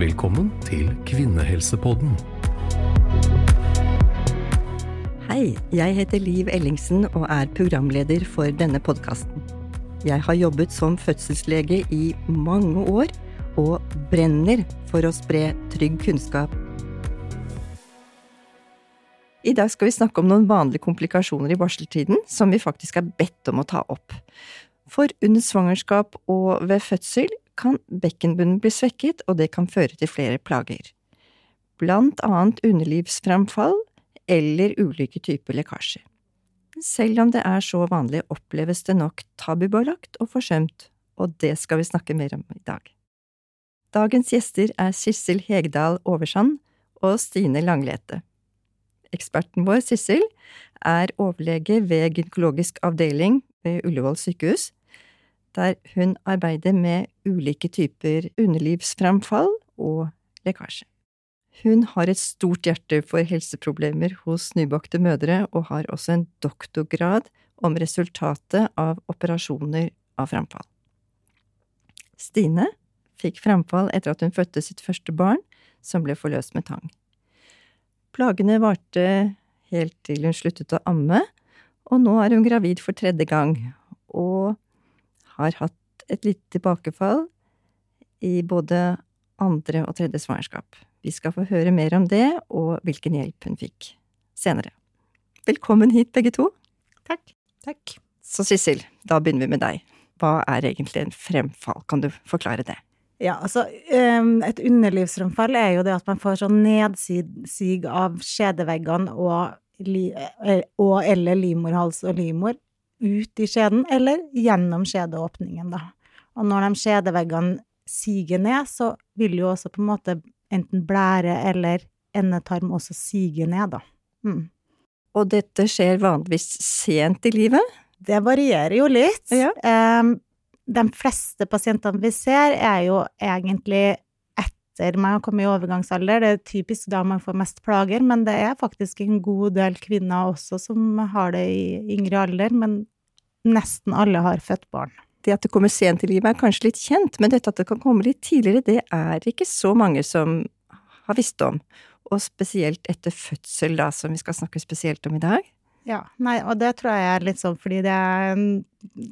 Velkommen til Kvinnehelsepodden. Hei, jeg heter Liv Ellingsen og er programleder for denne podkasten. Jeg har jobbet som fødselslege i mange år og brenner for å spre trygg kunnskap. I dag skal vi snakke om noen vanlige komplikasjoner i barseltiden som vi faktisk er bedt om å ta opp. For under svangerskap og ved fødsel kan bekkenbunnen bli svekket, og det kan føre til flere plager. Blant annet underlivsframfall eller ulike typer lekkasjer. Selv om det er så vanlig, oppleves det nok tabubelagt og forsømt, og det skal vi snakke mer om i dag. Dagens gjester er Sissel Hegdal Oversand og Stine Langlete. Eksperten vår, Sissel, er overlege ved gynekologisk avdeling ved Ullevål sykehus, der hun arbeider med ulike typer underlivsframfall og lekkasje. Hun har et stort hjerte for helseproblemer hos nybakte mødre, og har også en doktorgrad om resultatet av operasjoner av framfall. Stine fikk framfall etter at hun fødte sitt første barn, som ble forløst med tang. Plagene varte helt til hun sluttet å amme, og nå er hun gravid for tredje gang, og har hatt et lite tilbakefall i både andre og tredje svangerskap. Vi skal få høre mer om det og hvilken hjelp hun fikk senere. Velkommen hit, begge to. Takk. Takk. Så Sissel, da begynner vi med deg. Hva er egentlig en fremfall, kan du forklare det? Ja, altså et underlivsfremfall er jo det at man får sånn nedsig av skjedeveggene og, eh, og eller livmorhals og livmor ut i skjeden, eller gjennom skjedeåpningen, da. Og når de skjedeveggene siger ned, så vil jo også på en måte enten blære eller endetarm også sige ned, da. Mm. Og dette skjer vanligvis sent i livet? Det varierer jo litt. Ja. Um, de fleste pasientene vi ser, er jo egentlig etter man har kommet i overgangsalder. Det er typisk da man får mest plager, men det er faktisk en god del kvinner også som har det i yngre alder. Men nesten alle har født barn. Det at det kommer sent i livet er kanskje litt kjent, men dette at det kan komme litt tidligere, det er ikke så mange som har visst om. Og spesielt etter fødsel, da, som vi skal snakke spesielt om i dag. Ja, nei, og det tror jeg er litt sånn fordi det er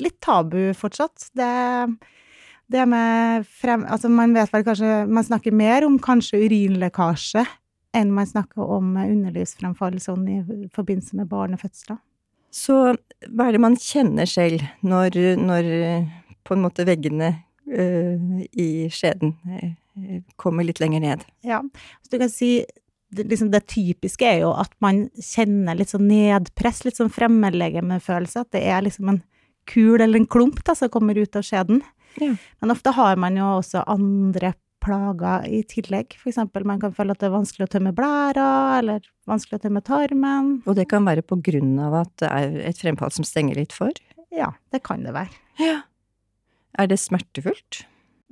litt tabu fortsatt. Det, det med frem... Altså, man vet vel kanskje Man snakker mer om kanskje urinlekkasje enn man snakker om underlivsfremfall sånn i forbindelse med barnefødsler. Så hva er det man kjenner selv når, når på en måte veggene uh, i skjeden uh, kommer litt lenger ned? Ja, så du kan si det, liksom det typiske er jo at man kjenner litt sånn nedpress, litt sånn fremmedlegemefølelse. At det er liksom en kul eller en klump da, som kommer ut av skjeden. Ja. Men ofte har man jo også andre plager i tillegg. Eksempel man kan føle at det er vanskelig å tømme blæra, eller vanskelig å tømme tarmen. Og det kan være på grunn av at det er et fremfall som stenger litt for? Ja, det kan det være. Ja. Er det smertefullt?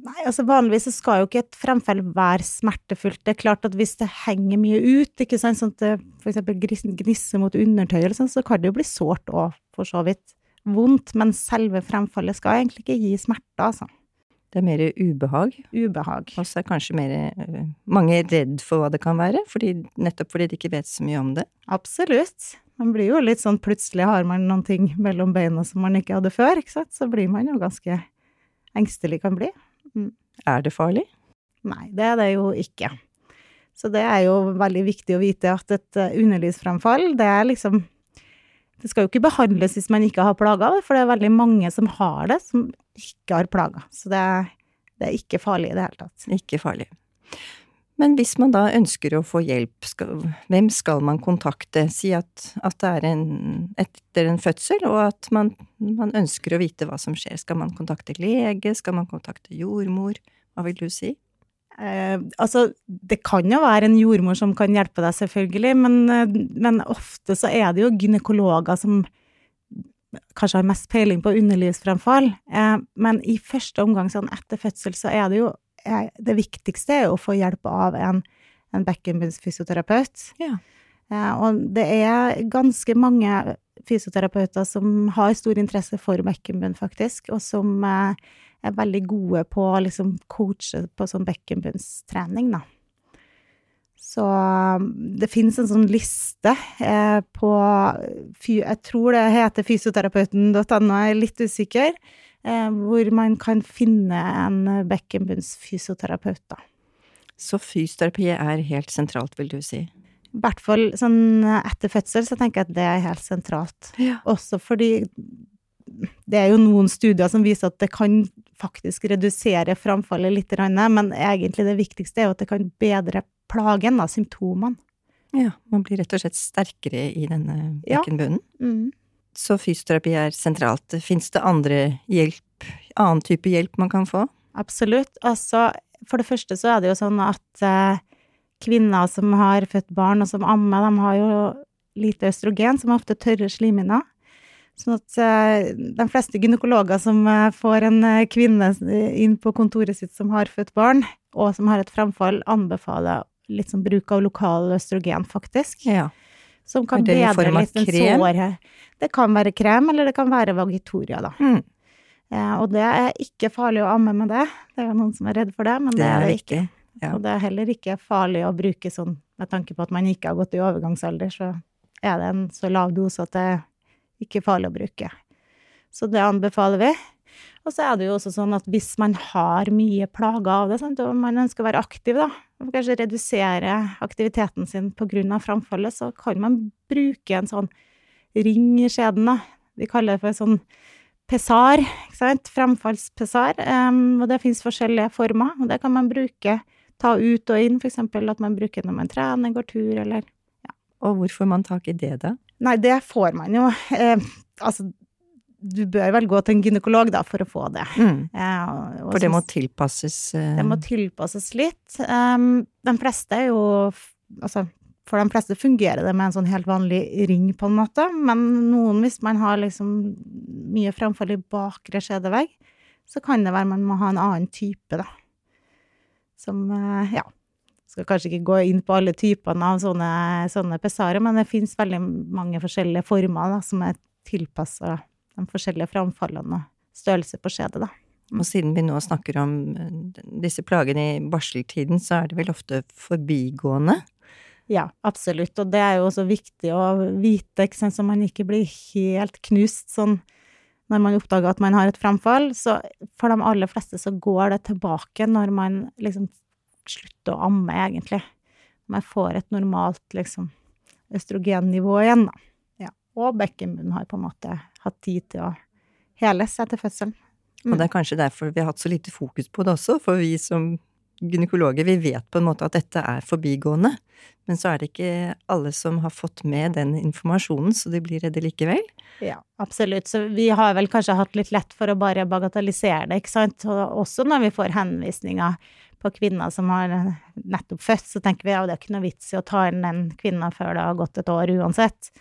Nei, altså vanligvis så skal jo ikke et fremfall være smertefullt. Det er klart at hvis det henger mye ut, ikke sant, sånn at det eksempel gnisser mot undertøy eller sånn, så kan det jo bli sårt og for så vidt vondt, men selve fremfallet skal egentlig ikke gi smerter, altså. Det er mer ubehag? Ubehag. Og så er kanskje mer øh, mange redd for hva det kan være, fordi, nettopp fordi de ikke vet så mye om det? Absolutt. Man blir jo litt sånn plutselig har man noen ting mellom beina som man ikke hadde før, ikke sant, så blir man jo ganske engstelig kan bli. Mm. Er det farlig? Nei, det er det jo ikke. Så det er jo veldig viktig å vite at et eh, underlivsframfall, det er liksom Det skal jo ikke behandles hvis man ikke har plager, for det er veldig mange som har det, som ikke har plager. Så det er, det er ikke farlig i det hele tatt. Ikke farlig. Men hvis man da ønsker å få hjelp, skal, hvem skal man kontakte? Si at, at det er en, etter en fødsel, og at man, man, ønsker å vite hva som skjer. Skal man kontakte lege? Skal man kontakte jordmor? Hva vil du si? Eh, altså, det kan jo være en jordmor som kan hjelpe deg, selvfølgelig, men, eh, men ofte så er det jo gynekologer som kanskje har mest peiling på underlivsfremfall. Eh, men i første omgang, sånn etter fødsel, så er det jo er, det viktigste er å få hjelp av en, en bekkenbunnsfysioterapeut. Ja. Eh, og det er ganske mange fysioterapeuter som har stor interesse for bekkenbunn, faktisk, og som eh, er veldig gode på å liksom coache på sånn bekkenbunnstrening, da. Så um, det finnes en sånn liste eh, på Jeg tror det heter fysioterapeuten.no, jeg er litt usikker. Eh, hvor man kan finne en bekkenbunnsfysioterapeut, da. Så fysioterapi er helt sentralt, vil du si? I hvert fall sånn etter fødsel så tenker jeg at det er helt sentralt. Ja. Også fordi det er jo noen studier som viser at det kan faktisk redusere framfallet litt, men egentlig det viktigste er jo at det kan bedre plagen, da, symptomene. Ja, man blir rett og slett sterkere i denne Ja. Mm. Så fysioterapi er sentralt. Fins det andre hjelp, annen type hjelp man kan få? Absolutt. Altså, for det første så er det jo sånn at eh, kvinner som har født barn og som ammer, de har jo lite østrogen, som er ofte tørre slimhinner. Sånn at eh, de fleste gynekologer som eh, får en eh, kvinne inn på kontoret sitt som har født barn, og som har et framfall, anbefaler litt sånn bruk av lokal østrogen, faktisk. Ja. Som kan det bedre litt den såret. Det kan være krem, eller det kan være Vagitoria, da. Mm, Ja, og det er ikke farlig å amme med det. Det er jo noen som er redd for det, men det er det ikke. Ja. og det er heller ikke farlig å bruke sånn, med tanke på at man ikke har gått i overgangsalder, så er det en så lav dose at det ikke farlig å bruke. Så det anbefaler vi. Og så er det jo også sånn at hvis man har mye plager av det, sant, og man ønsker å være aktiv, da, og kanskje redusere aktiviteten sin av framfallet, så kan man bruke en sånn ring i skjeden. Vi kaller det for sånn pesar, ikke sant, framfallspesar, um, og det finnes forskjellige former, og det kan man bruke ta ut og inn, eksempel at man bruker når man trener, går tur, eller Og hvor får man tak i det, da? Nei, det får man jo. Eh, altså, du bør vel gå til en gynekolog, da, for å få det. Mm, Eh, og- og for det må tilpasses eh, det må tilpasses litt. Um, de fleste er jo Altså, for de fleste fungerer det med en sånn helt vanlig ring, på en måte, men noen, hvis man har liksom mye framfall i bakre skjedevegg, så kan det være man må ha en annen type, da. Som, eh, ja Skal kanskje ikke gå inn på alle typene av sånne, sånne pessarer, men det finnes veldig mange forskjellige former da, som er tilpassa de forskjellige framfallene og størrelse på skjedet, da. Og siden vi nå snakker om eh, disse plagene i barseltiden, så er det vel ofte forbigående? Ja, absolutt, og det er jo også viktig å vite, ikke sant, så man ikke blir helt knust sånn når man oppdager at man har et framfall. Så for de aller fleste så går det tilbake når man liksom slutter å amme, egentlig. Man får et normalt liksom østrogennivå igjen, da. Ja. Og bekkenbunnen har på en måte hatt tid til å heles etter fødselen. Og det er kanskje derfor vi har hatt så lite fokus på det også, for vi som gynekologer, vi vet på en måte at dette er forbigående, men så er det ikke alle som har fått med den informasjonen, så de blir redde likevel. Ja, absolutt. Så vi har vel kanskje hatt litt lett for å bare bagatellisere det, ikke sant. Og også når vi får henvisninger på kvinner som har nettopp født, så tenker vi ja, det er ikke noe vits i å ta inn den kvinna før det har gått et år uansett.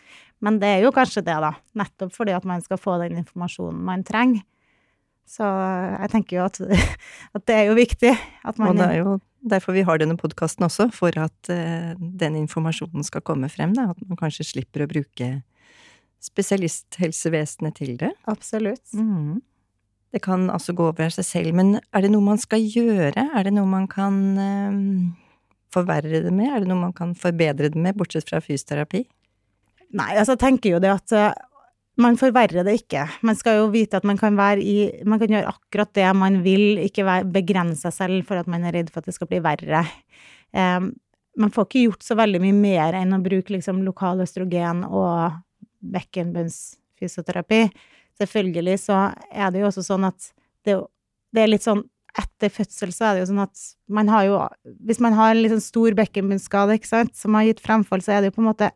Men det er jo kanskje det, da. Nettopp fordi at man skal få den informasjonen man trenger. Så jeg tenker jo at, at det er jo viktig at man Og det er jo derfor vi har denne podkasten også, for at uh, den informasjonen skal komme frem, da. At man kanskje slipper å bruke spesialisthelsevesenet til det. Absolutt. Mhm. Det kan altså gå over seg selv, men er det noe man skal gjøre? Er det noe man kan eh, forverre det med? Er det noe man kan forbedre det med, bortsett fra fysioterapi? Nei, altså jeg tenker jo det at uh, man forverrer det ikke. Man skal jo vite at man kan i Man kan gjøre akkurat det man vil, ikke være, begrense seg selv for at man er redd for at det skal bli verre. Um, man får ikke gjort så veldig mye mer enn å bruke liksom lokal østrogen og bekkenbunnsfysioterapi. Selvfølgelig så er det jo også sånn at det, det er litt sånn etter fødsel så er det jo sånn at man har jo Hvis man har en litt sånn stor bekkenbunnskade, ikke sant, som har gitt fremfall, så er det jo på en måte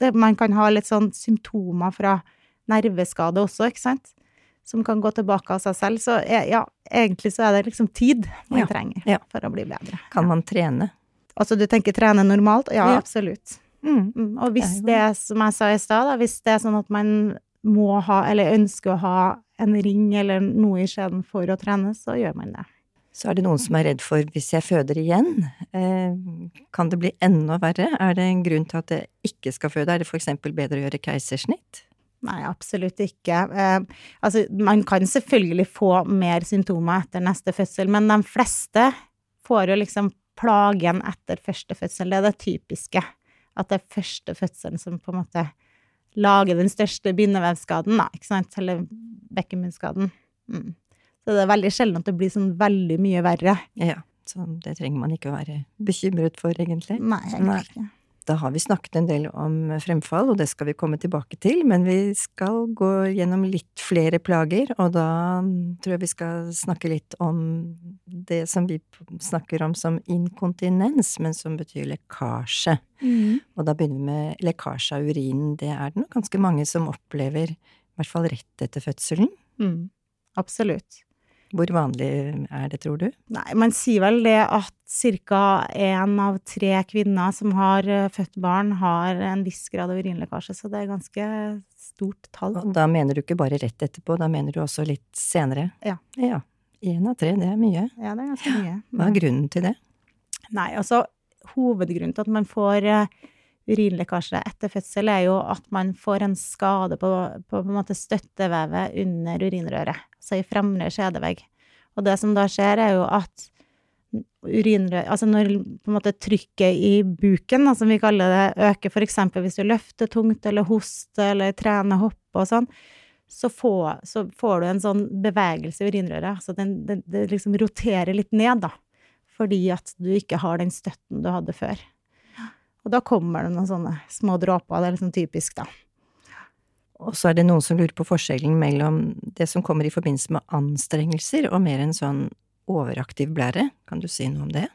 det, Man kan ha litt sånn symptomer fra nerveskade også, ikke sant, som kan gå tilbake av seg selv. Så ja, egentlig så er det liksom tid man Ja, trenger ja. for å bli bedre. Kan man trene? Altså du tenker trene normalt? Ja, Ja. absolutt. Mm. Mm, og hvis Det som jeg sa i stad, hvis det er sånn at man må ha, eller ønsker å ha en ring eller noe i skjeden for å trene, så gjør man det. Så er det noen som er redd for hvis jeg føder igjen, eh, kan det bli enda verre? Er det en grunn til at jeg ikke skal føde? Er det eksempel bedre å gjøre keisersnitt? Nei, absolutt ikke. Eh, altså, man kan selvfølgelig få mer symptomer etter neste fødsel, men de fleste får jo liksom plagen etter første fødsel. Det er det typiske. At det er første fødselen som på en måte lager den største bindevevsskaden, da, ikke sant, eller bekkenbunnskaden. Mm. Så det er veldig sjelden at det blir sånn veldig mye verre. Ja, så det trenger man ikke å være bekymret for, egentlig. Nei, egentlig ikke. Da har vi snakket en del om fremfall, og det skal vi komme tilbake til, men vi skal gå gjennom litt flere plager, og da tror jeg vi skal snakke litt om det som vi snakker om som inkontinens, men som betyr lekkasje. Mm. Og da begynner vi med lekkasje av urinen. Det er det nok ganske mange som opplever, i hvert fall rett etter fødselen. Mm. Absolutt. Hvor vanlig er det, tror du? Nei, man sier vel det at ca. én av tre kvinner som har eh, født barn, har en viss grad av urinlekkasje, så det er ganske stort tall. Og da mener du ikke bare rett etterpå, da mener du også litt senere? Ja. Ja. Én av tre, det er mye. Ja, det er ganske mye. Hva er grunnen til det? Nei, altså hovedgrunnen til at man får eh, urinlekkasje etter fødsel, er jo at man får en skade på, på, på en støttevevet under urinrøret, altså i fremre skjedevegg. Og det som da skjer, er jo at urinrør, altså når måte trykket i buken, da, som vi kaller det, øker eksempel hvis du løfter tungt eller hoster eller trener hoppe og sånn, så, få, så får du en sånn bevegelse i urinrøret. Så den, den, det liksom roterer litt ned, da. Fordi at du ikke har den støtten du hadde før. Og da kommer det noen sånne små dråper. Det er liksom typisk, da. Og så er det noen som lurer på forskjellen mellom det som kommer i forbindelse med anstrengelser, og mer en sånn overaktiv blære. Kan du si noe om det?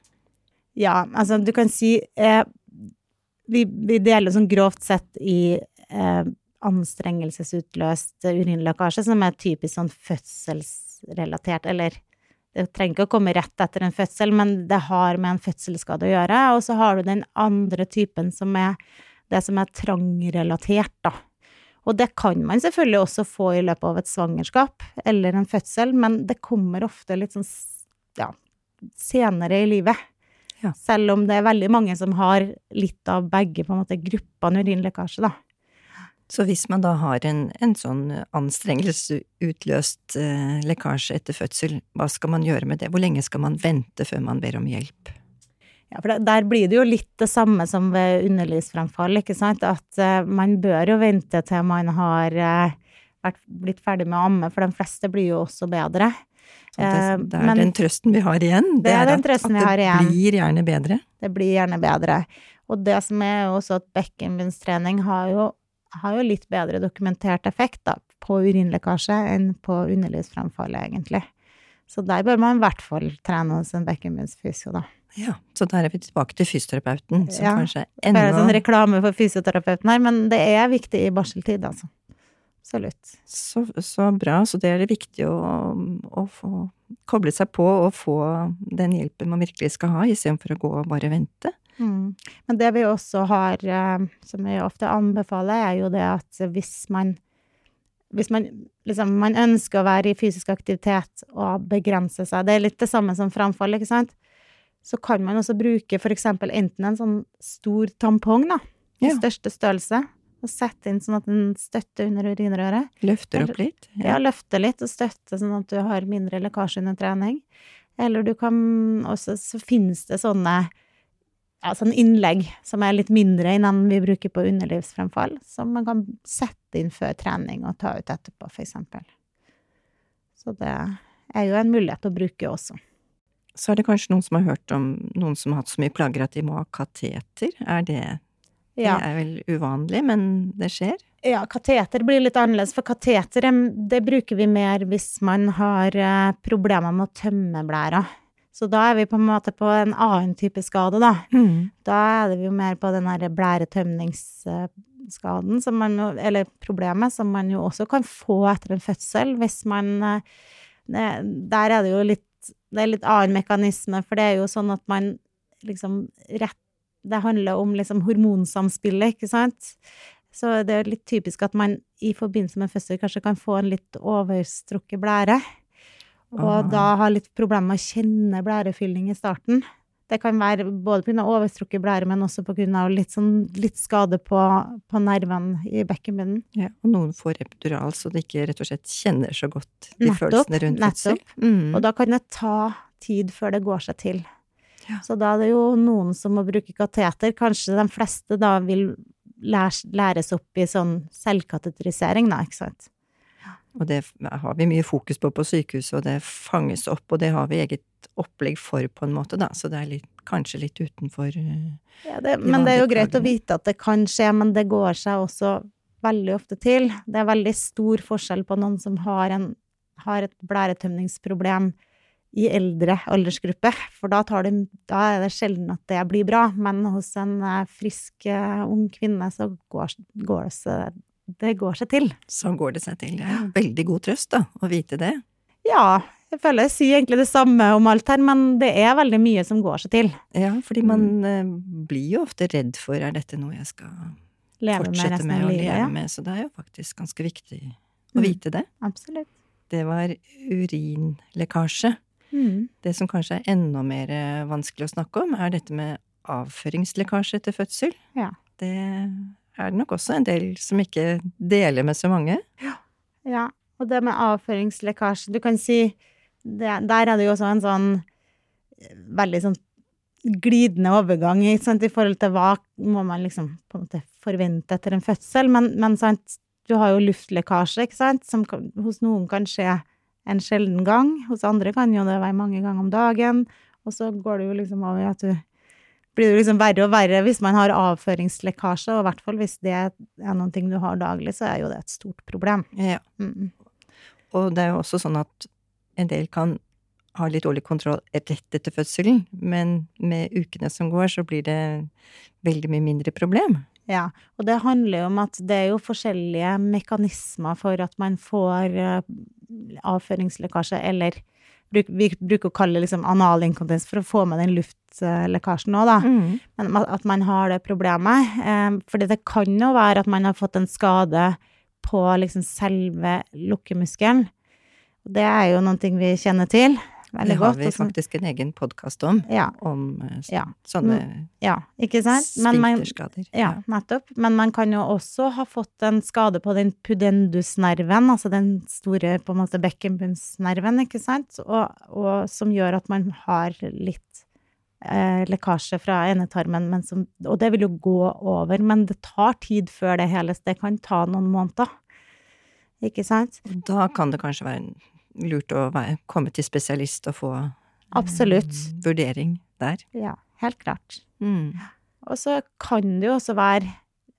Ja, altså du kan si eh, vi, vi, deler sånn grovt sett i eh, anstrengelsesutløst urinlekkasje, som er typisk sånn fødselsrelatert, eller det trenger ikke å komme rett etter en fødsel, men det har med en fødselsskade å gjøre. Og så har du den andre typen som er det som er trangrelatert, da. Og det kan man selvfølgelig også få i løpet av et svangerskap eller en fødsel, men det kommer ofte litt sånn ja, senere i livet. Ja. Selv om det er veldig mange som har litt av begge på en måte gruppene urinlekkasje, da. Så hvis man da har en, en sånn anstrengelsesutløst eh, lekkasje etter fødsel, hva skal man gjøre med det? Hvor lenge skal man vente før man ber om hjelp? Ja, for der blir det jo litt det samme som ved underlivsfremfall, ikke sant, at eh, man bør jo vente til man har eh, vært, blitt ferdig med å amme, for de fleste blir jo også bedre. Det, Eh, det er men- den trøsten vi har igjen. Det er den at, at vi har det blir gjerne bedre. Det blir gjerne bedre. Og det som er jo også at bekkenbunnstrening har jo, har jo litt bedre dokumentert effekt da, på urinlekkasje enn på underlivsfremfallet, egentlig. Så der bør man i hvert fall trene hos en bekkenbunnsfysio, da. Ja, så der er vi tilbake til fysioterapeuten, som Ja, kanskje er Det er en sånn reklame for fysioterapeuten her, men det er viktig i barseltid, altså. Absolutt. så, så bra. Så det er det viktig å, å få koble seg på og få den hjelpen man virkelig skal ha, istedenfor å gå og bare vente. Mm. Men det vi også har, eh, som vi ofte anbefaler, er jo det at hvis man hvis man, liksom, man ønsker å være i fysisk aktivitet og begrense seg, det er litt det samme som framfall, ikke sant, så kan man også bruke eksempel enten en sånn stor tampong, da, i Ja. største størrelse, og sette inn sånn at den støtter under urinrøret. Løfter opp litt. Ja, løfter litt og støtter sånn at du har mindre lekkasje under trening. Eller du kan også Så finnes det sånne ja, sånn innlegg som er litt mindre enn den vi bruker på underlivsfremfall, som man kan sette inn før trening og ta ut etterpå, eksempel. Så det er jo en mulighet å bruke også. Så er det kanskje noen som har hørt om noen som har hatt så mye plager at de må ha kateter. Er det Ja. Det er vel uvanlig, men det skjer? Ja, kateter blir litt annerledes, for kateter det bruker vi mer hvis man har eh, problemer med å tømme blæra. Så da er vi på en måte på en annen type skade, da. Da er det jo mer på den her blæretømningsskaden, som man jo, eller problemet, som man jo også kan få etter en fødsel, hvis man eh, det, Der er det jo litt Det er litt annen mekanisme, for det er jo sånn at man liksom rett Det handler om liksom hormonsamspillet, ikke sant? Så det er litt typisk at man i forbindelse med fødsel kanskje kan få en litt overstrukket blære. Og Ah. da ha litt problemer med å kjenne blærefylling i starten. Det kan være både pga. overstrukket blære, men også pga. Litt, sånn, litt skade på, på nervene i bekkenbunnen. Ja, og noen får epidural, så de ikke rett og slett kjenner så godt de Nettopp, følelsene rundt fødsel. nettopp. Mm. Og da kan det ta tid før det går seg til. Ja. Så da er det jo noen som må bruke kateter. Kanskje de fleste da vil læres, læres opp i sånn selvkateterisering, da, ikke sant. Og det har vi mye fokus på på sykehuset, og det fanges opp, og det har vi eget opplegg for, på en måte, da, så det er litt, kanskje litt utenfor eh, Ja, det, men det er jo greit å vite at det kan skje, men det går seg også veldig ofte til. Det er veldig stor forskjell på noen som har, en, har et blæretømningsproblem i eldre aldersgruppe, for da, tar det, da er det sjelden at det blir bra, men hos en eh, frisk eh, ung kvinne så går, går det, det går seg til. Så går det seg til. Det er veldig god trøst, da, å vite det. Ja, jeg føler jeg sier egentlig det samme om alt her, men det er veldig mye som går seg til. Ja, fordi man Mm. eh, blir jo ofte redd for er dette noe jeg skal Leve fortsette med, med å leve Ja. med, så det er jo faktisk ganske viktig å Mm. vite det. Absolutt. Det var urinlekkasje. Mm. Det som kanskje er enda mer eh, vanskelig å snakke om, er dette med avføringslekkasje etter fødsel. Ja. Det er det nok også en del som ikke deler med så mange. Ja, og det med avføringslekkasje, du kan si det, Der er det jo også en sånn veldig sånn glidende overgang sant, i forhold til hva må man liksom på en måte forvente etter en fødsel, men, men sant, du har jo luftlekkasje, ikke sant, som kan, hos noen kan skje en sjelden gang, hos andre kan jo det være mange ganger om dagen, og så går det jo liksom over i at du blir det liksom verre og verre hvis man har avføringslekkasje, og i hvert fall hvis det er noen ting du har daglig, så er jo det et stort problem. Ja. Mm. Og det er jo også sånn at en del kan ha litt dårlig kontroll rett etter fødselen, men med ukene som går, så blir det veldig mye mindre problem. Ja, og det handler jo om at det er jo forskjellige mekanismer for at man får eh, avføringslekkasje, eller vi bruker å kalle det liksom analinkontinens for å få med den luftlekkasjen òg, da. Mm. Men at man har det problemet. Eh, for det kan jo være at man har fått en skade på liksom selve lukkemuskelen. Det er jo noe vi kjenner til veldig Det har godt. vi og faktisk en egen podkast om, Ja, om eh, Ja. sånne ja, ikke sant? Men man- sfinkterskader. Ja, nettopp. Men man kan jo også ha fått en skade på den pudendusnerven, altså den store på en måte bekkenbunnsnerven, ikke sant, og, og som gjør at man har litt eh, lekkasje fra endetarmen, men som, og det vil jo gå over, men det tar tid før det hele, Det kan ta noen måneder. Ikke sant? Da kan det kanskje være lurt å være, komme til spesialist og få eh, Absolutt. vurdering der. Ja, helt klart. Mm. Og så kan det jo også være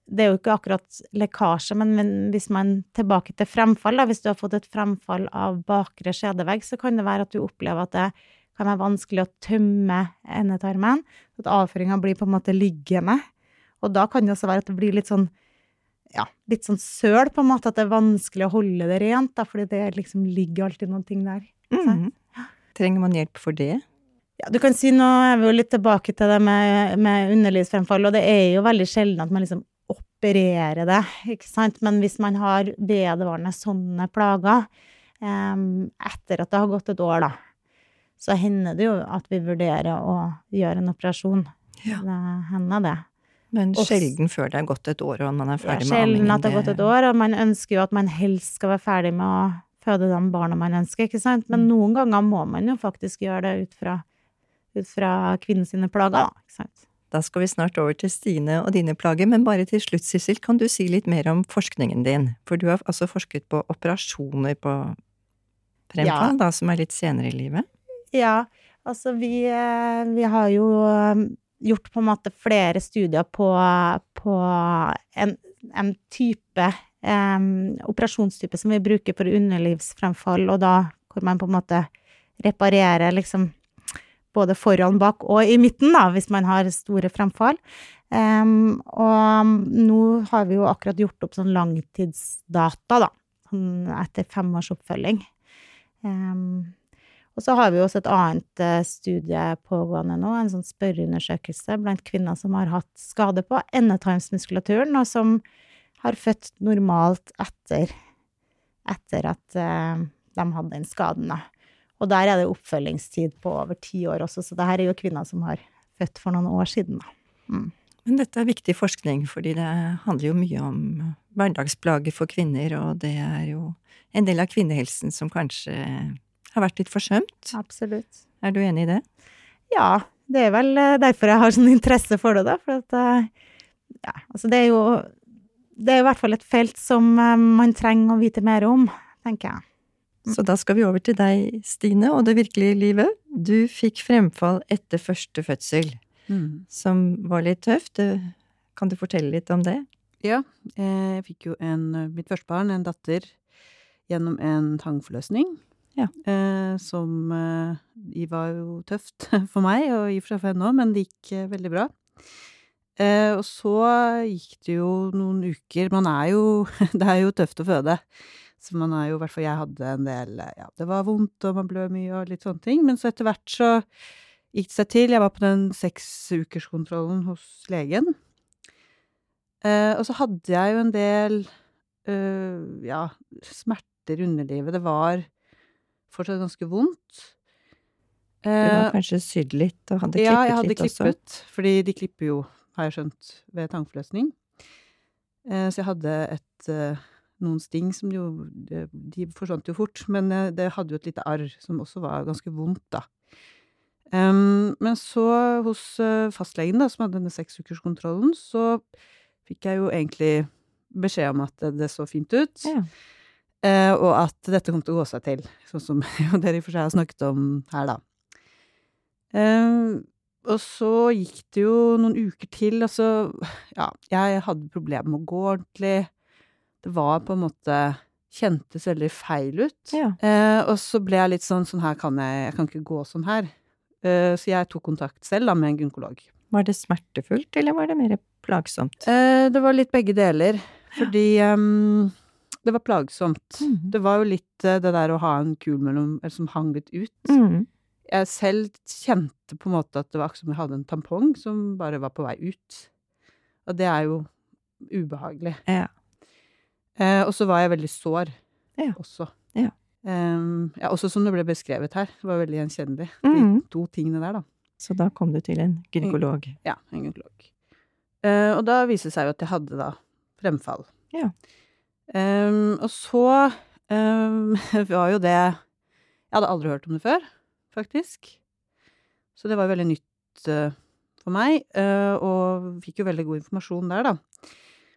Det er jo ikke akkurat lekkasje, men, men hvis man tilbake til fremfall, da, hvis du har fått et fremfall av bakre skjedevegg, så kan det være at du opplever at det kan være vanskelig å tømme endetarmen, at avføringa blir på en måte liggende. Og da kan det også være at det blir litt sånn ja, litt sånn søl, på en måte, at det er vanskelig å holde det rent, da, fordi det liksom ligger alltid noen ting der. Mm. Trenger man hjelp for det? Ja, du kan si, nå er vi jo litt tilbake til det med, med underlivsfremfall, og det er jo veldig sjelden at man liksom opererer det, ikke sant, men hvis man har vedvarende sånne plager um, etter at det har gått et år, da, så hender det jo at vi vurderer å gjøre en operasjon. Ja. Det hender det. Men sjelden før det er gått et år og man er ferdig ja, med sjelden ammingen. at det har gått et år, og man ønsker jo at man helst skal være ferdig med å føde de barna man ønsker, ikke sant, men Mm. noen ganger må man jo faktisk gjøre det ut fra, ut fra kvinnen sine plager, da, ikke sant. Da skal vi snart over til Stine og dine plager, men bare til slutt, Sissel, kan du si litt mer om forskningen din? For du har altså forsket på operasjoner på fremfall, da, som er litt senere i livet. Ja, altså vi, eh, vi har jo gjort på en måte flere studier på, på en, en type um, operasjonstype som vi bruker for underlivsfremfall, og da hvor man på en måte reparerer liksom både foran, bak og i midten, da, hvis man har store fremfall. Um, og nå har vi jo akkurat gjort opp sånn langtidsdata, da, sånn etter fem års oppfølging. Em, og så har vi også et annet eh, studie pågående nå, en sånn spørreundersøkelse blant kvinner som har hatt skade på endetarmsmuskulaturen, og som har født normalt etter, etter at eh, de hadde den skaden. Og der er det oppfølgingstid på over ti år også, så det her er jo kvinner som har født for noen år siden. Mm. Men dette er viktig forskning, fordi det handler jo mye om hverdagsplager for kvinner, og det er jo en del av kvinnehelsen som kanskje har vært litt forsømt. Absolutt. Er du enig i det? Ja, det er vel eh, derfor jeg har sånn interesse for det, da. For at eh, Ja, altså det er jo Det er i hvert fall et felt som eh, man trenger å vite mer om, tenker jeg. Så da skal vi over til deg, Stine, og det virkelige livet. Du fikk fremfall etter første fødsel, Mm. som var litt tøft. Kan du fortelle litt om det? Ja, eh, jeg fikk jo en, mitt første barn, en datter, gjennom en tangforløsning. Ja. Eh, som eh, var jo tøft for meg, og i og for seg for henne òg, men det gikk eh, veldig bra. Eh, og så gikk det jo noen uker Man er jo Det er jo tøft å føde. Så man er jo, i hvert fall jeg hadde en del Ja, det var vondt, og man blør mye, og litt sånne ting. Men så etter hvert så gikk det seg til. Jeg var på den seksukerskontrollen hos legen. Eh, og så hadde jeg jo en del eh, ja, smerter i underlivet. Det var fortsatt ganske vondt. Du har Eh, kanskje sydd litt og hadde klippet litt også? ja, jeg hadde klippet, også? fordi de klipper jo, har jeg skjønt, ved tangforløsning. Eh, så jeg hadde et eh, noen sting som jo De, forsvant jo fort, men det hadde jo et lite arr som også var ganske vondt, da. Men så, hos fastlegen, da, som hadde denne seksukerskontrollen, så fikk jeg jo egentlig beskjed om at det så fint ut. Ja. Eh, og at dette kom til å gå seg til, sånn som jo dere i og for seg har snakket om her, da. Eh, og så gikk det jo noen uker til, og så Ja, jeg hadde problemer med å gå ordentlig. Det var på en måte Kjentes veldig feil ut. Ja. Eh, og så ble jeg litt sånn Sånn her kan jeg Jeg kan ikke gå sånn her. Eh, så jeg tok kontakt selv da med en gynekolog. Var det smertefullt, eller var det mer plagsomt? Eh, det var litt begge deler. Fordi ehm, det var plagsomt. Mm. Det var jo litt eh, det der å ha en kul mellom Eller som hang litt ut. Mm. Jeg selv kjente på en måte at det var akkurat som jeg hadde en tampong som bare var på vei ut. Og det er jo ubehagelig. Ja. Eh, og så var jeg veldig sår Ja. også. Ja. Ehm, ja, også som det ble beskrevet her. Det var veldig gjenkjennelig. De Mhm. to tingene der, da. Så da kom du til en gynekolog. Ja, en gynekolog. Eh, og da viste det seg jo at jeg hadde da fremfall. Ja. Ehm, og så ehm, var jo det Jeg hadde aldri hørt om det før, faktisk. Så det var veldig nytt eh, for meg, eh, og fikk jo veldig god informasjon der, da.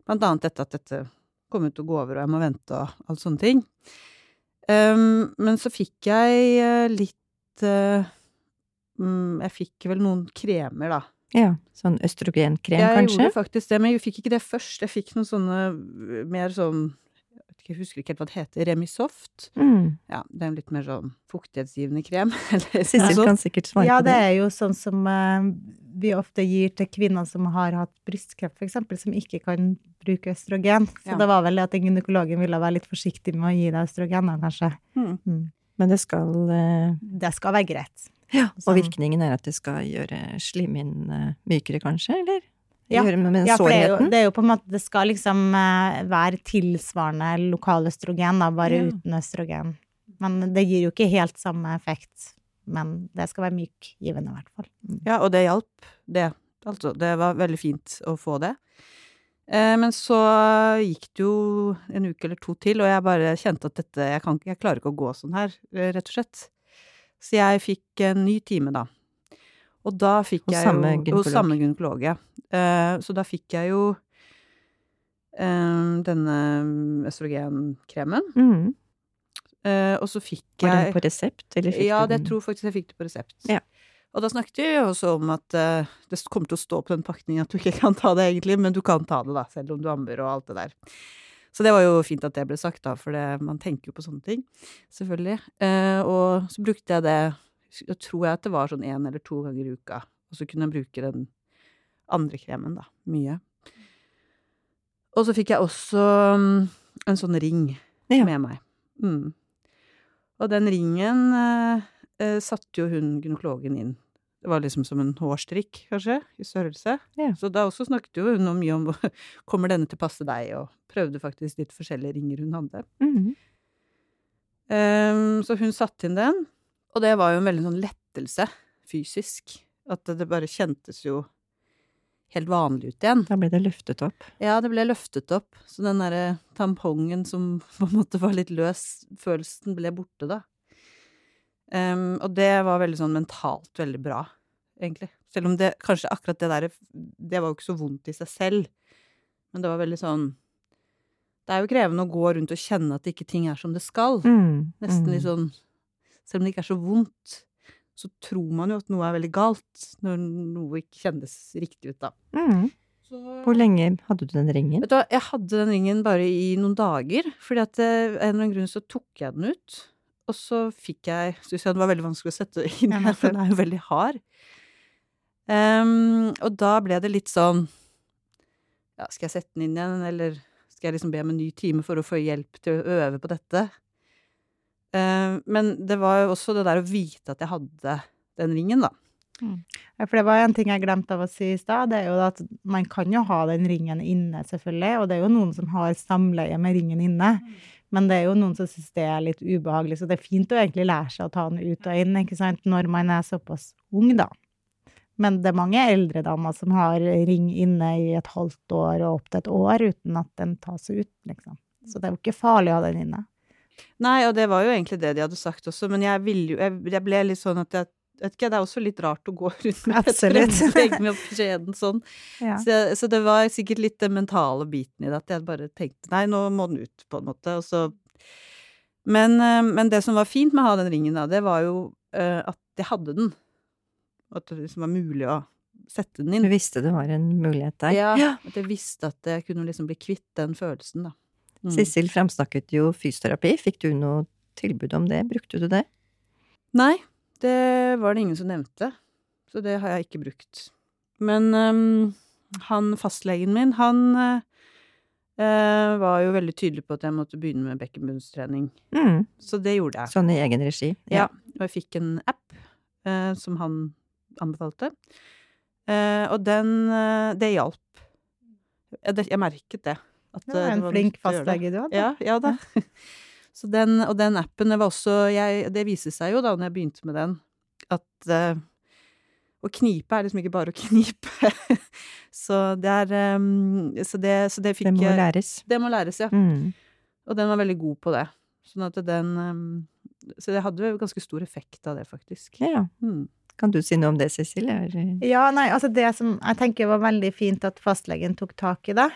Blant annet dette at dette kommer til å gå over, og jeg må vente og alt sånne ting. Ehm, men så fikk jeg eh, litt mm, Jeg fikk vel noen kremer, da. Ja. Sånn østrogenkrem, Jeg kanskje? gjorde faktisk det, men jeg fikk ikke det først. Jeg fikk noen sånne øh, mer sånn jeg Jeg husker ikke helt hva det heter. Remisoft. Mm. Ja, det er en litt mer sånn fuktighetsgivende krem. Eller Sissel kan sikkert svare på det Ja, det. er jo sånn som uh, vi ofte gir til kvinner som har hatt brystkreft, eksempel, som ikke kan bruke østrogen. Så Ja. det var vel det at den gynekologen ville være litt forsiktig med å gi deg østrogen, da, kanskje. Mm. Mm. Men det skal uh... Det skal være greit. Ja, og virkningen er at det skal gjøre slimhinnen mykere, kanskje, eller? Ja. Gjøre med, med Ja, for det er, jo, det er jo på en måte Det skal liksom eh, være tilsvarende lokaløstrogen, da, bare Ja. uten østrogen. Men det gir jo ikke helt samme effekt. Men det skal være mykgivende, i hvert fall. Mm. Ja, og det hjalp, det. Altså, det var veldig fint å få det. Eh, men så gikk det jo en uke eller to til, og jeg bare kjente at dette Jeg, kan, jeg klarer ikke å gå sånn her, eh, rett og slett. Så jeg fikk en ny time, da. Og da fikk Hos jeg samme jo gynekolog. Hos samme gynekolog, ja. Uh, så da fikk jeg jo uh, denne østrogenkremen. Mm. Uh, og så fikk Var jeg den på resept, eller fikk ja, du det jeg tror faktisk jeg fikk det på resept. Ja. Og da snakket vi også om at det kommer til å stå på den pakningen at du ikke kan ta det egentlig, men du kan ta det da, selv om du ammer og alt det der. Så det var jo fint at det ble sagt, da, for det, man tenker jo på sånne ting, selvfølgelig. Eh, og så brukte jeg det, da tror jeg at det var sånn én eller to ganger i uka, og så kunne jeg bruke den andre kremen, da, mye. Og så fikk jeg også mm, en sånn ring Ja. med meg. Mm. Og den ringen eh, eh, satte jo hun gynekologen inn. Det var liksom som en hårstrikk, kanskje, i størrelse. Ja. Så da også snakket jo hun mye om kommer denne til å passe deg, og prøvde faktisk litt forskjellige ringer hun hadde. Mm -hmm. um, så hun satte inn den, og det var jo en veldig sånn lettelse fysisk. At det, bare kjentes jo helt vanlig ut igjen. Da ble det løftet opp. Ja, det ble løftet opp, så den derre tampongen som på en måte var litt løs, følelsen ble borte da. Um, og det var veldig sånn mentalt veldig bra, egentlig. Selv om det kanskje akkurat det der Det var jo ikke så vondt i seg selv, men det var veldig sånn Det er jo krevende å gå rundt og kjenne at ikke ting er som det skal. Mm. Nesten mm. litt sånn Selv om det ikke er så vondt, så tror man jo at noe er veldig galt, når noe ikke kjennes riktig ut, da. Mm. Hvor lenge hadde du den ringen? Vet du hva, jeg hadde den ringen bare i noen dager, fordi at eh, av en eller annen grunn så tok jeg den ut. Og så fikk jeg Syns jeg den var veldig vanskelig å sette inn Ja, for den er jo veldig hard. Um, og da ble det litt sånn Ja, skal jeg sette den inn igjen, eller skal jeg liksom be om en ny time for å få hjelp til å øve på dette? Ehm, men det var jo også det der å vite at jeg hadde den ringen, da. Ja, for det var en ting jeg glemte av å si i stad, det er jo at man kan jo ha den ringen inne, selvfølgelig, og det er jo noen som har samleie med ringen inne. Men det er jo noen som syns det er litt ubehagelig, så det er fint å egentlig lære seg å ta den ut og inn, ikke sant, når man er såpass ung, da. Men det er mange eldre damer som har ring inne i et halvt år og opp til et år uten at den tas ut, liksom. Så det er jo ikke farlig å ha den inne. Nei, og det var jo egentlig det de hadde sagt også, men jeg jo Jeg, jeg ble litt sånn at jeg vet ikke, Det er også litt rart å gå rundt med et fremlegg med skjeden sånn. Ja. Så, så det var sikkert litt den mentale biten i det, at jeg bare tenkte nei, nå må den ut, på en måte. Og så men, eh, men det som var fint med å ha den ringen, da, det var jo eh, at jeg hadde den. At det liksom var mulig å sette den inn. Du visste det var en mulighet der. Ja, at jeg visste at jeg kunne liksom bli kvitt den følelsen, da. Mm. Sissel fremsnakket jo fysioterapi. Fikk du noe tilbud om det? Brukte du det? Nei, det var det ingen som nevnte, så det har jeg ikke brukt. Men um, han fastlegen min, han øh, var jo veldig tydelig på at jeg måtte begynne med bekkenbunnstrening. Mm. Så det gjorde jeg. Sånn i egen regi? Ja, og jeg fikk en app uh, som han anbefalte. Eh, og den øh, Det hjalp. Jeg, jeg merket det. At, Det var en var flink det. fastlege du hadde. Ja, ja da. Så den, og den appen, det var også jeg, Det viste seg jo da når jeg begynte med den, at eh, å knipe er liksom ikke bare å knipe. så det er um, så, det, så det fikk Det må læres. Det må læres, ja. Mm. Og den var veldig god på det. Sånn at den um, Så det hadde jo ganske stor effekt av det, faktisk. Ja. Mm. Kan du si noe om det, Cecilie? Er- Ja, nei, altså det som jeg tenker var veldig fint at fastlegen tok tak i det.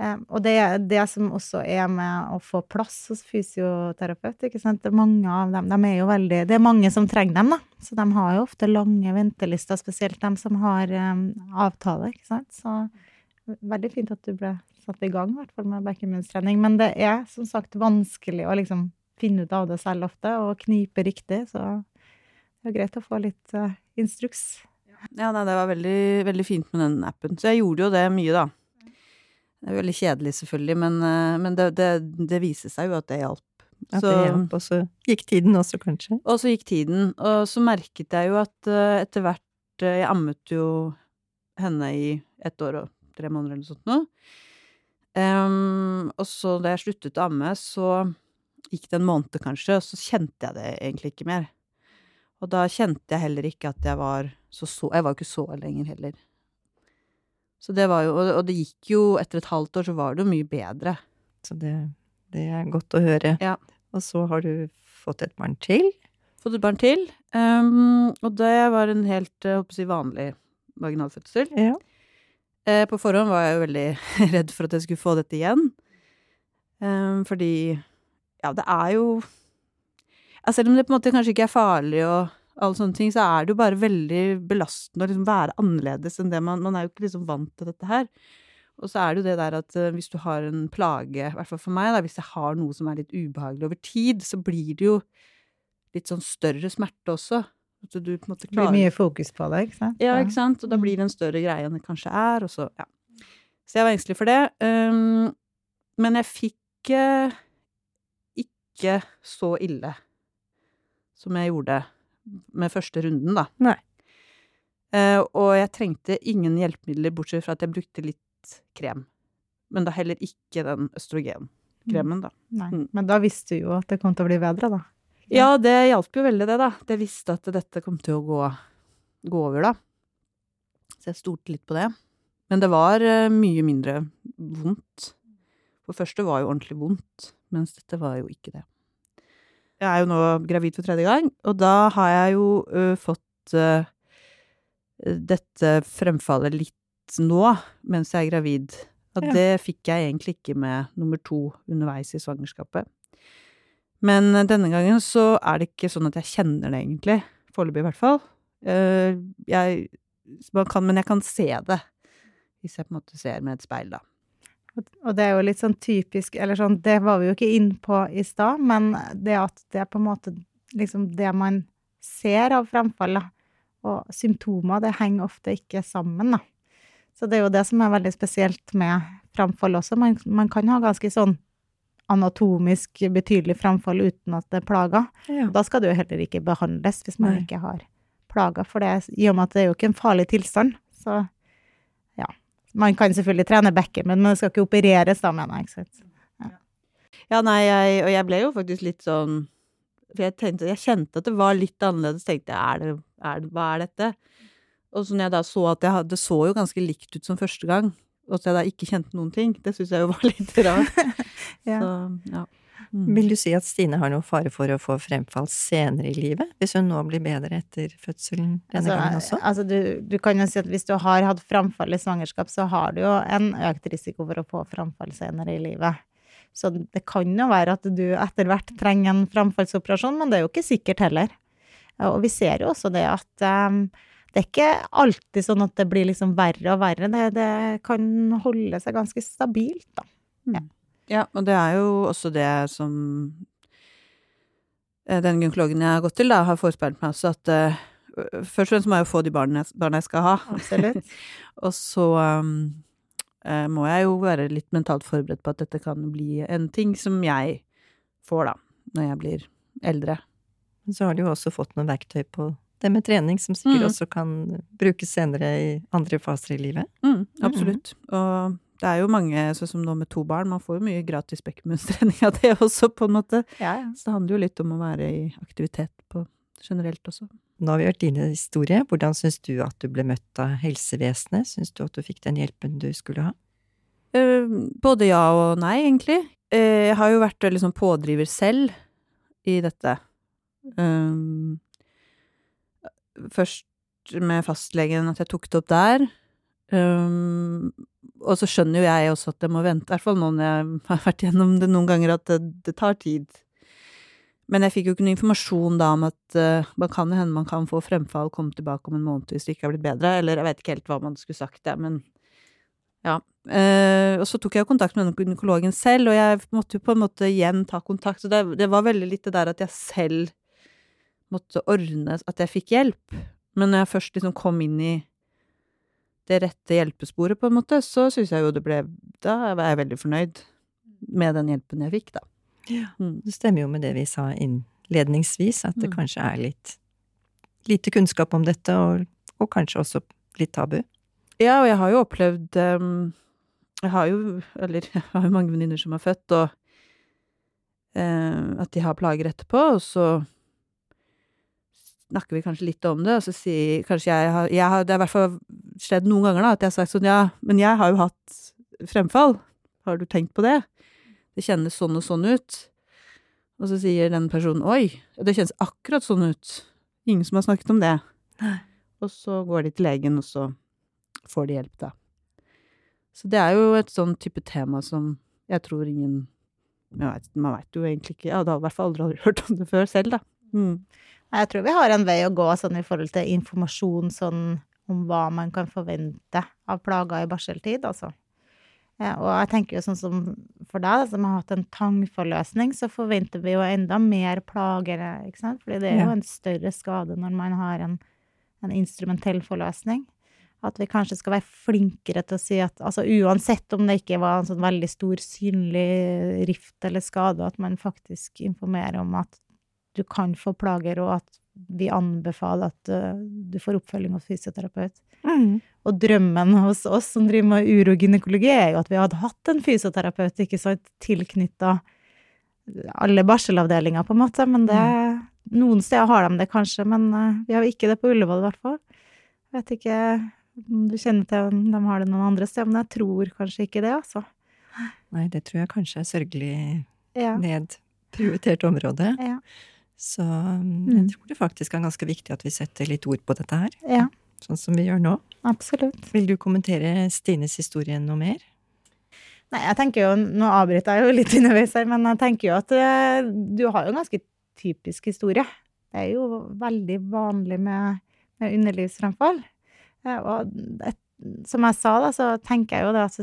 Eh, og det, det som også er med å få plass hos fysioterapeut, ikke sant. Det er mange av dem, de er jo veldig Det er mange som trenger dem, da. Så de har jo ofte lange ventelister, spesielt dem som har um, avtale, ikke sant. Så veldig fint at du ble satt i gang, i hvert fall med bekkenbunnstrening. Men det er som sagt vanskelig å liksom finne ut av det selv ofte, og knipe riktig, så det er greit å få litt uh, instruks. Ja, nei, det var veldig, veldig fint med den appen. Så jeg gjorde jo det mye, da. Det er veldig kjedelig, selvfølgelig, men, uh, men det, det, det viser seg jo at det hjalp. At det hjalp, og så gikk tiden også, kanskje? Og så gikk tiden, og så merket jeg jo at uh, etter hvert Jeg ammet jo henne i ett år og tre måneder eller noe sånt nå. Um, og så da jeg sluttet å amme, så gikk det en måned kanskje, og så kjente jeg det egentlig ikke mer. Og da kjente jeg heller ikke at jeg var så så Jeg var jo ikke så lenger heller. Så det var jo Og det gikk jo Etter et halvt år så var det jo mye bedre. Så det, det er godt å høre. Ja. Og så har du fått et barn til. fått et barn til. Um, og det var en helt jeg håper å si, vanlig vaginalfødsel. Ja. Uh, på forhånd var jeg jo veldig redd for at jeg skulle få dette igjen. Um, fordi ja, det er jo ja, Selv om det på en måte kanskje ikke er farlig og alle sånne ting, så er det jo bare veldig belastende å liksom være annerledes enn det man Man er jo ikke liksom vant til dette her. Og så er det jo det der at eh, hvis du har en plage, i hvert fall for meg, da, hvis jeg har noe som er litt ubehagelig over tid, så blir det jo litt sånn større smerte også. At du på en måte Det blir mye fokus på det, ikke sant? ja, ikke sant? Og da blir det en større greie enn det kanskje er, og så, ja. Så jeg var engstelig for det. Um, men jeg fikk uh, ikke så ille som jeg gjorde med første runden, da. Nei. Uh, og jeg trengte ingen hjelpemidler, bortsett fra at jeg brukte litt krem. Men da heller ikke den østrogenkremen, da. Nei. Mm. Men da visste du jo at det kom til å bli bedre, da. Ja, det hjalp jo veldig, det, da. Jeg visste at dette kom til å gå, gå over, da. Så jeg stolte litt på det. Men det var eh, mye mindre vondt. For første var jo ordentlig vondt, mens dette var jo ikke det. Jeg er jo nå gravid for tredje gang, og da har jeg jo ø, fått ø, dette fremfallet litt nå, mens jeg er gravid. Og Ja. det fikk jeg egentlig ikke med nummer to underveis i svangerskapet. Men eh, denne gangen så er det ikke sånn at jeg kjenner det egentlig. Foreløpig i hvert fall. Jeg, man kan, men jeg kan se det. Hvis jeg på en måte ser med et speil, da. Og det er jo litt sånn typisk Eller sånn, det var vi jo ikke inn på i stad, men det at det er på en måte liksom det man ser av fremfall, da, og symptomer, det henger ofte ikke sammen, da. Så det er jo det som er veldig spesielt med framfall også. Man, man kan ha ganske sånn anatomisk betydelig framfall uten at det plager. Ja. Da skal det jo heller ikke behandles hvis man Nei. ikke har plager, for det, i og med at det er jo ikke en farlig tilstand. Så. Man kan selvfølgelig trene bekken, men det skal ikke opereres da, mener jeg. sant? Ja, nei, jeg, og jeg ble jo faktisk litt sånn For jeg tenkte, jeg kjente at det var litt annerledes. Tenkte jeg, er det, er det, hva er dette? Og så når jeg da så at jeg det så jo ganske likt ut som første gang, og at jeg da ikke kjente noen ting, det syns jeg jo var litt rart. Ja. Så, ja. Mm. Vil du si at Stine har noe fare for å få fremfall senere i livet, hvis hun nå blir bedre etter fødselen denne Altså, gangen også? altså du, du kan jo si at hvis du har hatt framfall i svangerskap, så har du jo en økt risiko for å få framfall senere i livet. Så det kan jo være at du etter hvert trenger en framfallsoperasjon, men det er jo ikke sikkert heller. Og vi ser jo også det at um, det er ikke alltid sånn at det blir liksom verre og verre. Det, det kan holde seg ganske stabilt, da. Ja, og det er jo også det som eh, den gynekologen jeg har gått til, da, har forespeilet meg også at uh, Først og fremst må jeg jo få de barna jeg, barna jeg skal ha. Absolutt. Og så um, må jeg jo være litt mentalt forberedt på at dette kan bli en ting som jeg får, da, når jeg blir eldre. Men Så har du jo også fått noen verktøy på det med trening, som sikkert Mm. også kan brukes senere i andre faser i livet. Mm, absolutt. Og det er jo mange, sånn som nå med to barn, man får jo mye gratis bekkenbunnstrening av det også, på en måte. Ja, ja. Så det handler jo litt om å være i aktivitet på generelt også. Nå har vi hørt din historie. Hvordan syns du at du ble møtt av helsevesenet? Syns du at du fikk den hjelpen du skulle ha? Eh, både ja og nei, egentlig. Eh, jeg har jo vært veldig sånn pådriver selv i dette. Um, først med fastlegen, at jeg tok det opp der. Og så skjønner jo jeg også at jeg må vente, i hvert fall nå når jeg har vært gjennom det noen ganger, at det, det tar tid. Men jeg fikk jo ikke noe informasjon da om at uh, man kan hende man kan få fremfall, komme tilbake om en måned hvis det ikke har blitt bedre, eller jeg vet ikke helt hva man skulle sagt, det, men ja. Uh, og så tok jeg jo kontakt med denne gynekologen selv, og jeg måtte jo på en måte igjen ta kontakt. Så det, det var veldig litt det der at jeg selv måtte ordne at jeg fikk hjelp. Men når jeg først liksom kom inn i det rette hjelpesporet, på en måte, så syns jeg jo det ble Da er jeg veldig fornøyd med den hjelpen jeg fikk, da. Ja. Mm. Det stemmer jo med det vi sa innledningsvis, at det Mm. kanskje er litt lite kunnskap om dette, og, og kanskje også litt tabu. Ja, og jeg har jo opplevd Jeg har jo, eller jeg har jo mange venninner som har født, og at de har plager etterpå, og så snakker vi kanskje litt om det, og så sier kanskje jeg har, jeg har Det er i hvert fall skjedd noen ganger, da, at jeg har sagt sånn ja, men jeg har jo hatt fremfall. Har du tenkt på det? Det kjennes sånn og sånn ut. Og så sier den personen oi, det kjennes akkurat sånn ut. Ingen som har snakket om det. Nei. Og så går de til legen, og så får de hjelp, da. Så det er jo et sånn type tema som jeg tror ingen vet, Man veit jo egentlig ikke Jeg hadde i hvert fall aldri hørt om det før selv, da. Mm. Jeg tror vi har en vei å gå sånn i forhold til informasjon sånn om hva man kan forvente av plager i barseltid, altså. Og jeg tenker jo sånn som for deg, som har hatt en tangforløsning, så forventer vi jo enda mer plager, ikke sant? Fordi det er jo en større skade når man har en, en instrumentell forløsning. At vi kanskje skal være flinkere til å si at altså uansett om det ikke var en sånn veldig stor synlig rift eller skade, at man faktisk informerer om at du kan få plager, og at vi anbefaler at uh, du får oppfølging hos fysioterapeut. Og drømmen hos oss som driver med urogynekologi, er jo at vi hadde hatt en fysioterapeut ikke sant, tilknytta alle barselavdelinger, på en måte. Men det Noen steder har de det kanskje, men uh, vi har ikke det på Ullevål, i hvert fall. Jeg vet ikke Om du kjenner til om de har det noen andre steder, men jeg tror kanskje ikke det, altså. Nei, det tror jeg kanskje er sørgelig Ja. nedprioritert område. Ja. Så mm, jeg tror det faktisk er ganske viktig at vi setter litt ord på dette her, ja, sånn som vi gjør nå. absolutt. Vil du kommentere Stines historie noe mer? Nei, jeg tenker jo, nå avbryter jeg jo litt underveis her, men jeg tenker jo at eh, du har jo en ganske typisk historie. Det er jo veldig vanlig med, med underlivsfremfall. Eh, Og det, som jeg sa, da, så tenker jeg jo det at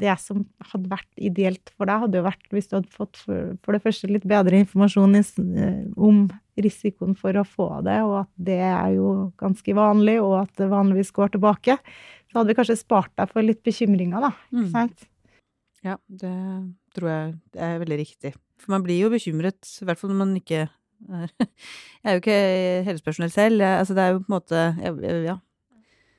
det som hadde vært ideelt for deg, hadde jo vært hvis du hadde fått for, for det første litt bedre informasjon i, eh, om risikoen for å få det, og at det er jo ganske vanlig, og at det vanligvis går tilbake. Så hadde vi kanskje spart deg for litt bekymringer, da. Ikke Mm. sant? Ja, det tror jeg er veldig riktig. For man blir jo bekymret, i hvert fall når man ikke er Jeg er jo ikke helsepersonell selv. Jeg, altså det er jo på en måte jeg- Ja.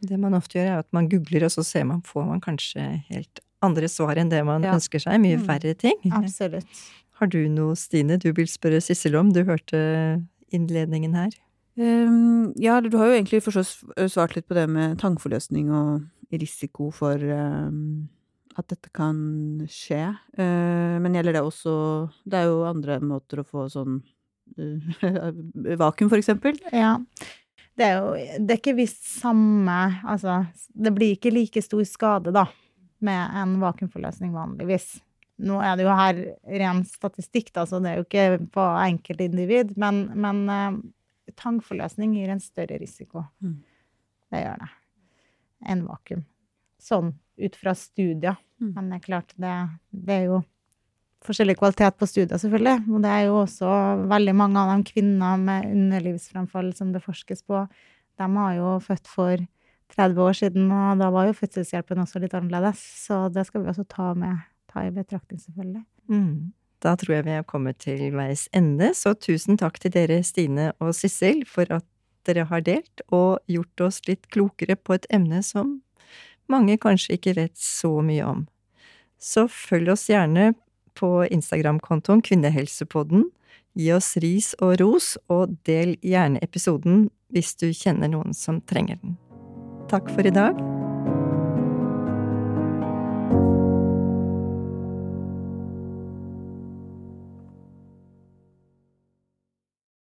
Det man ofte gjør, er at man googler, og så ser man, får man kanskje helt andre svar enn det man Ja. ønsker seg. Mye Mm. verre ting. Absolutt. Har du noe, Stine, du vil spørre Sissel om? Du hørte innledningen her. Um, ja, du har jo egentlig svart litt på det med tangforløsning og risiko for um, at dette kan skje. Uh, men gjelder det også Det er jo andre måter å få sånn uh, vakuum, for eksempel. Ja. Det er jo Det er ikke visst samme Altså, det blir ikke like stor skade, da, med en vakuumforløsning vanligvis. Nå er det jo her ren statistikk, da, så det er jo ikke på enkeltindivid, men, men uh, tangforløsning gir en større risiko. Mm. Det gjør det. Enn vakuum. Sånn ut fra studier. Mm. Men det er klart, det, det er jo forskjellig kvalitet på studier, selvfølgelig. Og det er jo også veldig mange av de kvinner med underlivsfremfall som det forskes på. De har jo født for 30 år siden, og da var jo fødselshjelpen også litt annerledes. Så det skal vi også ta med, ta i betraktning, selvfølgelig. Mm. Da tror jeg vi er kommet til veis ende, så tusen takk til dere, Stine og Sissel, for at dere har delt og gjort oss litt klokere på et emne som mange kanskje ikke vet så mye om. Så følg oss gjerne på Instagram-kontoen Kvinnehelsepodden. Gi oss ris og ros, og del gjerne episoden hvis du kjenner noen som trenger den. Takk for i dag.